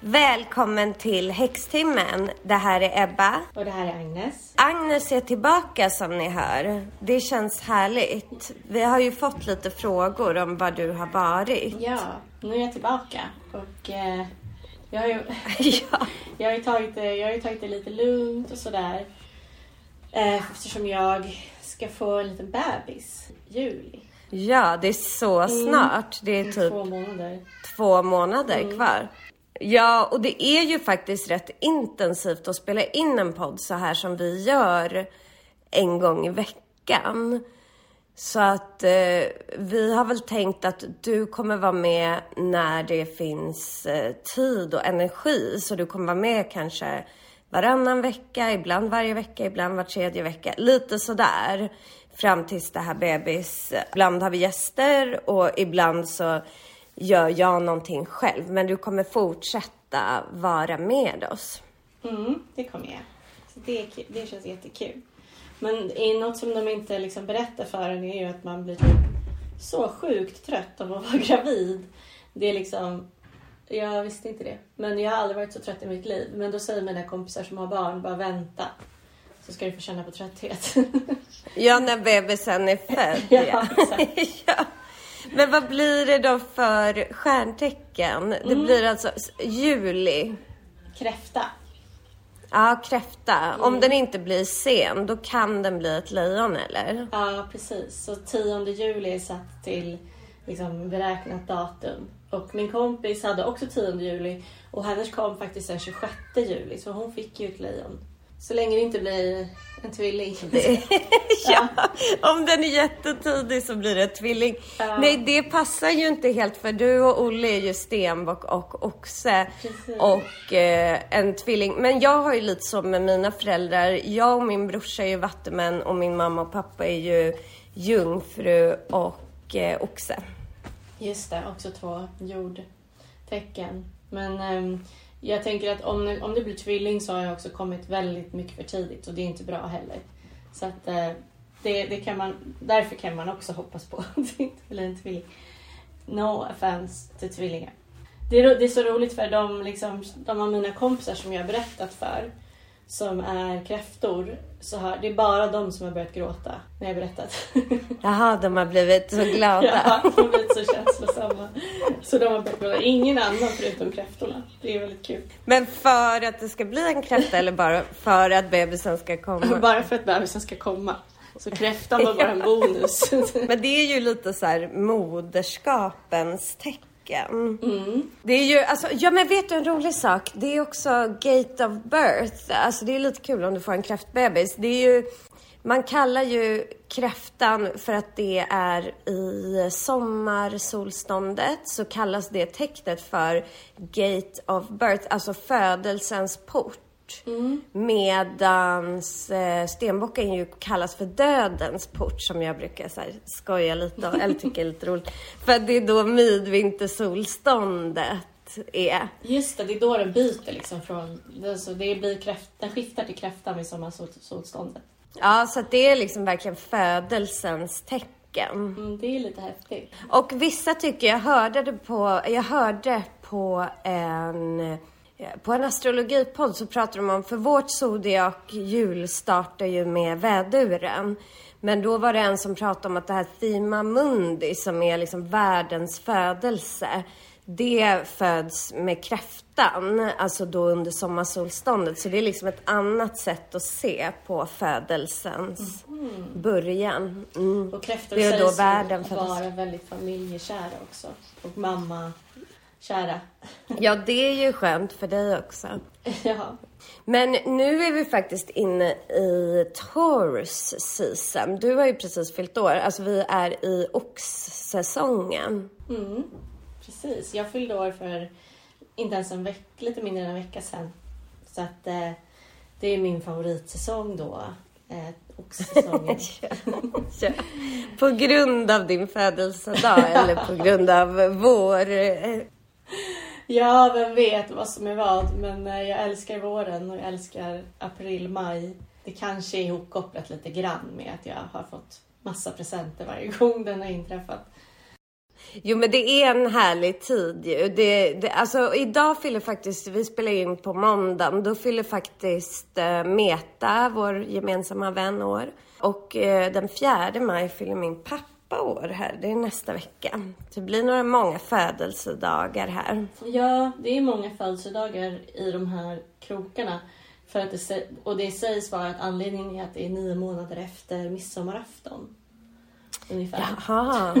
Välkommen till Häxtimmen. Det här är Ebba. Och det här är Agnes. Agnes är tillbaka som ni hör. Det känns härligt. Vi har ju fått lite frågor om vad du har varit. Ja, nu är jag tillbaka. Och eh, jag, har ju, Ja. jag, har ju tagit det, jag har tagit det lite lugnt och sådär. Eh, eftersom jag ska få en liten bebis. Juli. Ja, det är så snart. Det är Om typ Två månader. två månader kvar. Ja, och det är ju faktiskt rätt intensivt att spela in en podd så här som vi gör en gång i veckan. Så att eh, vi har väl tänkt att du kommer vara med när det finns eh, tid och energi. Så du kommer vara med kanske varannan vecka, ibland varje vecka, ibland var tredje vecka. Lite sådär fram tills det här bebis. Ibland har vi gäster och ibland så gör jag någonting själv. Men du kommer fortsätta vara med oss. Mm, det kommer jag. Så det, det känns jättekul. Men något som de inte liksom berättar för en är ju att man blir typ så sjukt trött av att vara gravid. Det är liksom... Jag visste inte det. Men jag har aldrig varit så trött i mitt liv. Men då säger mina kompisar som har barn, bara vänta. Så ska du få känna på trötthet. Ja, när bebisen är född. Ja, exakt. ja. Men vad blir det då för stjärntecken? Det Mm. blir alltså juli. Kräfta. Ja, kräfta. Om den inte blir sen, då kan den bli ett lejon, eller? Ja, precis. Så 10 juli är satt till liksom, beräknat datum. Och min kompis hade också 10 juli och hennes kom faktiskt den 26 juli så hon fick ju ett lejon. Så länge det inte blir en tvilling. ja, om den är jättetidig så blir det tvilling. Ja. Nej, det passar ju inte helt för du och Olle är ju stenbock och oxe Precis. och eh, en tvilling. Men jag har ju lite så med mina föräldrar. Jag och min brorsa är ju vattumän och min mamma och pappa är ju jungfru och eh, oxe. Just det, också två jordtecken. Men ehm, jag tänker att om, om det blir tvilling så har jag också kommit väldigt mycket för tidigt och det är inte bra heller. Så att eh, det, det kan man, därför kan man också hoppas på att det inte blir en tvilling. No offense till tvillingar. Det är, det är så roligt för de, liksom, de av mina kompisar som jag har berättat för som är kräftor, så har, det är bara de som har börjat gråta när jag berättat. Jaha, de har blivit så glada. Ja, de har blivit så känslosamma. Så de har börjat gråta. Ingen annan förutom kräftorna. Det är väldigt kul. Men för att det ska bli en kräfta eller bara för att bebisen ska komma? Bara för att bebisen ska komma. Så kräftan var bara en bonus. Men det är ju lite så här moderskapens tecken. Mm. Det är ju, alltså, ja men vet du en rolig sak? Det är också gate of birth. Alltså det är lite kul om du får en kräftbebis. Det är ju, man kallar ju kräftan för att det är i sommarsolståndet så kallas det tecknet för gate of birth, alltså födelsens port. Medans eh, stenbocken ju kallas för dödens port som jag brukar så här, skoja lite om, eller tycker är lite roligt. För det är då midvintersolståndet är. Just det, det är då den byter liksom från... Det, så det blir kräft, den skiftar till kräftan vid sommarsolståndet. Ja, så det är liksom verkligen födelsens tecken. Mm, det är lite häftigt. Och vissa tycker, jag hörde det på, jag hörde på en, på en astrologipodd så pratar de om, för vårt zodiak jul startar ju med väduren. Men då var det en som pratade om att det här Thema Mundi som är liksom världens födelse. Det föds med kräftan, alltså då under sommarsolståndet. Så det är liksom ett annat sätt att se på födelsens början. Mm. Och kräftor Det är då sägs världen vara väldigt familjekära också. Och mamma-kära. Ja, det är ju skönt för dig också. ja. Men nu är vi faktiskt inne i Taurus season. Du har ju precis fyllt år. Alltså vi är i oxsäsongen. Mm, precis. Jag fyllde år för inte ens en vecka, lite mindre än en vecka sedan. Så att eh, det är min favoritsäsong då. Eh, oxsäsongen. På grund av din födelsedag eller på grund av vår... Ja, vem vet vad som är vad. Men eh, jag älskar våren och jag älskar april, maj. Det kanske är ihopkopplat lite grann med att jag har fått massa presenter varje gång den har inträffat. Jo men det är en härlig tid ju. Det, det, alltså idag fyller faktiskt, vi spelar in på måndagen, då fyller faktiskt eh, Meta, vår gemensamma vän, år. Och eh, den 4 maj fyller min pappa år här, det är nästa vecka. Det blir några många födelsedagar här. Ja, det är många födelsedagar i de här krokarna. För att det, och det sägs vara att anledningen är att det är nio månader efter midsommarafton. Ungefär. Jaha.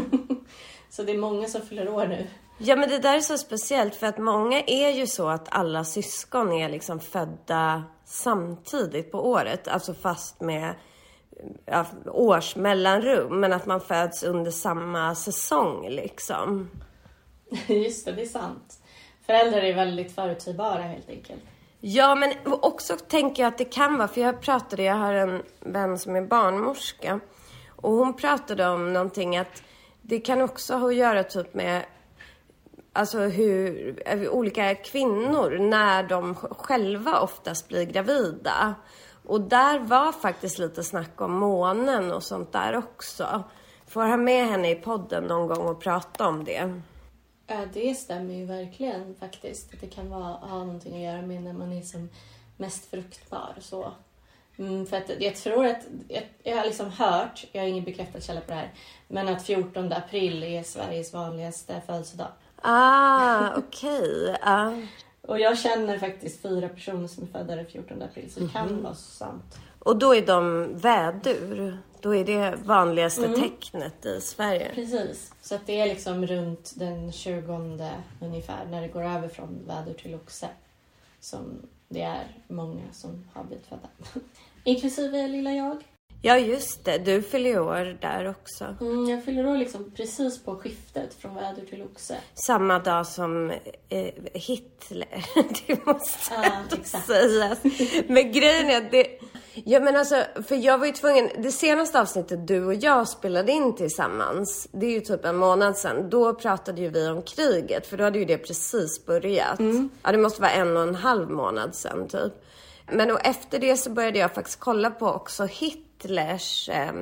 Så det är många som fyller år nu. Ja men det där är så speciellt för att många är ju så att alla syskon är liksom födda samtidigt på året. Alltså fast med ja, års mellanrum. Men att man föds under samma säsong liksom. Just det, det är sant. Föräldrar är väldigt förutsägbara helt enkelt. Ja, men också tänker jag att det kan vara, för jag pratade, jag har en vän som är barnmorska och hon pratade om någonting att det kan också ha att göra typ med alltså hur olika kvinnor, när de själva oftast blir gravida. Och där var faktiskt lite snack om månen och sånt där också. Får ha med henne i podden någon gång och prata om det. Ja, det stämmer ju verkligen faktiskt. Att det kan vara, ha någonting att göra med när man är som mest fruktbar. Så. Mm, för att jag tror att, jag, jag har liksom hört, jag har ingen bekräftad källa på det här, men att 14 april är Sveriges vanligaste födelsedag. Ah, okej. Okay. Uh. Och jag känner faktiskt fyra personer som är födda den 14 april, så det kan mm. vara sant. Och då är de vädur? Då är det vanligaste mm. tecknet i Sverige? Precis. Så att det är liksom runt den 20 ungefär, när det går över från vädur till oxe, som det är många som har blivit födda. Inklusive lilla jag. Ja, just det. Du fyller år där också. Mm, jag fyller år liksom precis på skiftet från väder till oxe. Samma dag som eh, Hitler. det måste ah, sägas. Men grejen är att det... Ja men alltså, för jag var ju tvungen, det senaste avsnittet du och jag spelade in tillsammans, det är ju typ en månad sedan, då pratade ju vi om kriget, för då hade ju det precis börjat. Mm. Ja, det måste vara en och en halv månad sedan typ. Men och efter det så började jag faktiskt kolla på också Hitlers eh,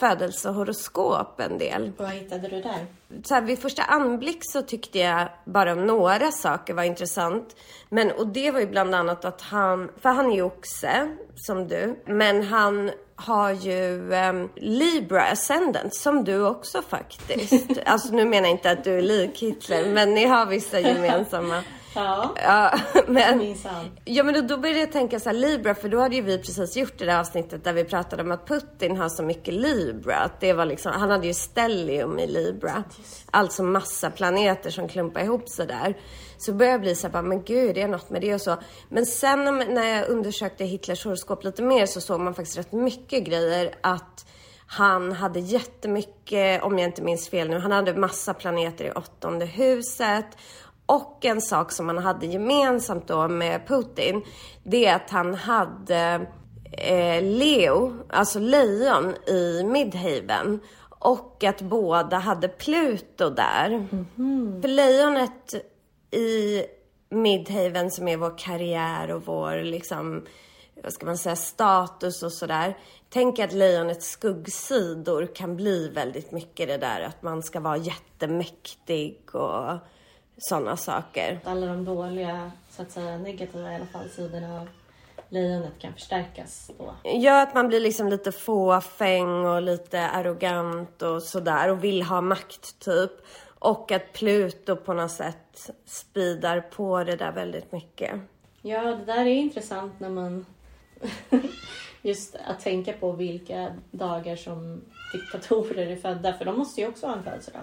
födelsehoroskop en del. Vad hittade du där? Så här, vid första anblick så tyckte jag bara några saker var intressant. Men, och det var ju bland annat att han, för han är ju oxe, som du, men han har ju um, Libra ascendant, som du också faktiskt. alltså nu menar jag inte att du är lik Hitler, men ni har vissa gemensamma Ja, ja men, minsann. Ja, men då, då började jag tänka så här, Libra, för då hade ju vi precis gjort det där avsnittet där vi pratade om att Putin har så mycket Libra. Att det var liksom, han hade ju stellium i Libra. Alltså massa planeter som klumpar ihop sig där. Så började jag bli så här, men gud, det är något med det och så. Men sen när jag undersökte Hitlers horoskop lite mer så såg man faktiskt rätt mycket grejer att han hade jättemycket, om jag inte minns fel nu, han hade massa planeter i åttonde huset. Och en sak som han hade gemensamt då med Putin, det är att han hade eh, Leo, alltså lejon, i Midhaven. Och att båda hade Pluto där. Mm -hmm. För lejonet i Midhaven som är vår karriär och vår liksom, vad ska man säga, status och sådär. Tänk att lejonets skuggsidor kan bli väldigt mycket det där att man ska vara jättemäktig och sådana saker. Alla de dåliga, så att säga negativa i alla fall, sidorna av lejonet kan förstärkas då. Ja, att man blir liksom lite fåfäng och lite arrogant och sådär och vill ha makt typ. Och att Pluto på något sätt spidar på det där väldigt mycket. Ja, det där är intressant när man just att tänka på vilka dagar som diktatorer är födda, för de måste ju också ha en födelsedag.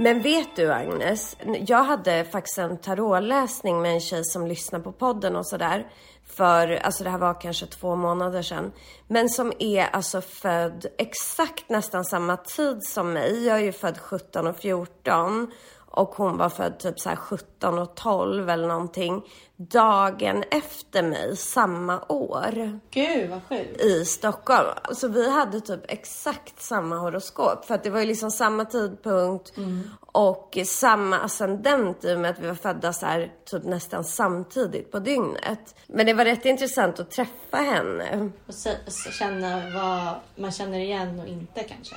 Men vet du Agnes, jag hade faktiskt en tarotläsning med en tjej som lyssnar på podden och sådär. För, alltså det här var kanske två månader sedan. Men som är alltså född exakt nästan samma tid som mig. Jag är ju född 17 och 14 och hon var född typ så här 17 och 12 eller någonting. Dagen efter mig samma år. Gud vad sjukt. I Stockholm. Så vi hade typ exakt samma horoskop. För att det var ju liksom samma tidpunkt Mm. och samma ascendent i och med att vi var födda så här typ nästan samtidigt på dygnet. Men det var rätt intressant att träffa henne. Och se, se- känna vad man känner igen och inte kanske.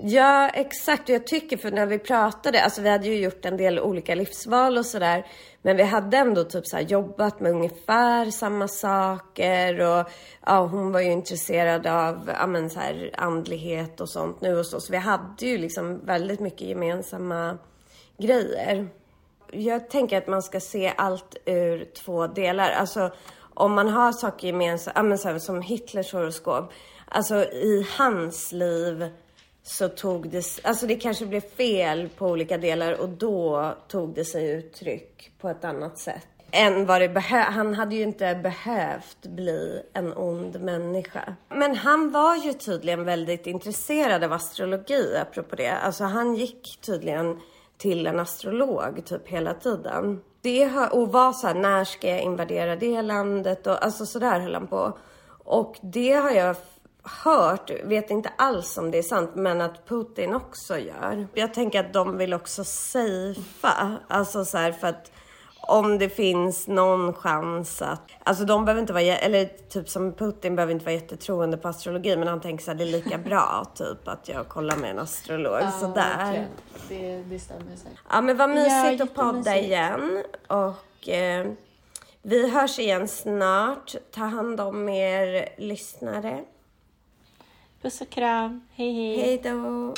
Ja, exakt. Och jag tycker för när vi pratade, alltså vi hade ju gjort en del olika livsval och sådär. Men vi hade ändå typ så här jobbat med ungefär samma saker och ja, hon var ju intresserad av ja, men så här andlighet och sånt nu och så. Så vi hade ju liksom väldigt mycket gemensamma grejer. Jag tänker att man ska se allt ur två delar. Alltså om man har saker gemensamt, ja, men så här, som Hitlers horoskop. Alltså i hans liv så tog det, alltså det kanske blev fel på olika delar och då tog det sig uttryck på ett annat sätt. Än vad det behö- han hade ju inte behövt bli en ond människa. Men han var ju tydligen väldigt intresserad av astrologi apropå det. Alltså han gick tydligen till en astrolog typ hela tiden. Det har, och var så här, när ska jag invadera det landet? Och alltså sådär höll han på. Och det har jag hört, vet inte alls om det är sant, men att Putin också gör. Jag tänker att de vill också safea. Alltså så här för att om det finns någon chans att... Alltså de behöver inte vara, eller typ som Putin behöver inte vara jättetroende på astrologi, men han tänker så här, det är lika bra typ att jag kollar med en astrolog. Sådär. verkligen. Det, det stämmer säkert. Ja men vad mysigt Ja, att podda igen. Och eh, vi hörs igen snart. Ta hand om er lyssnare. Puss och kram. Hej hej. Hej då!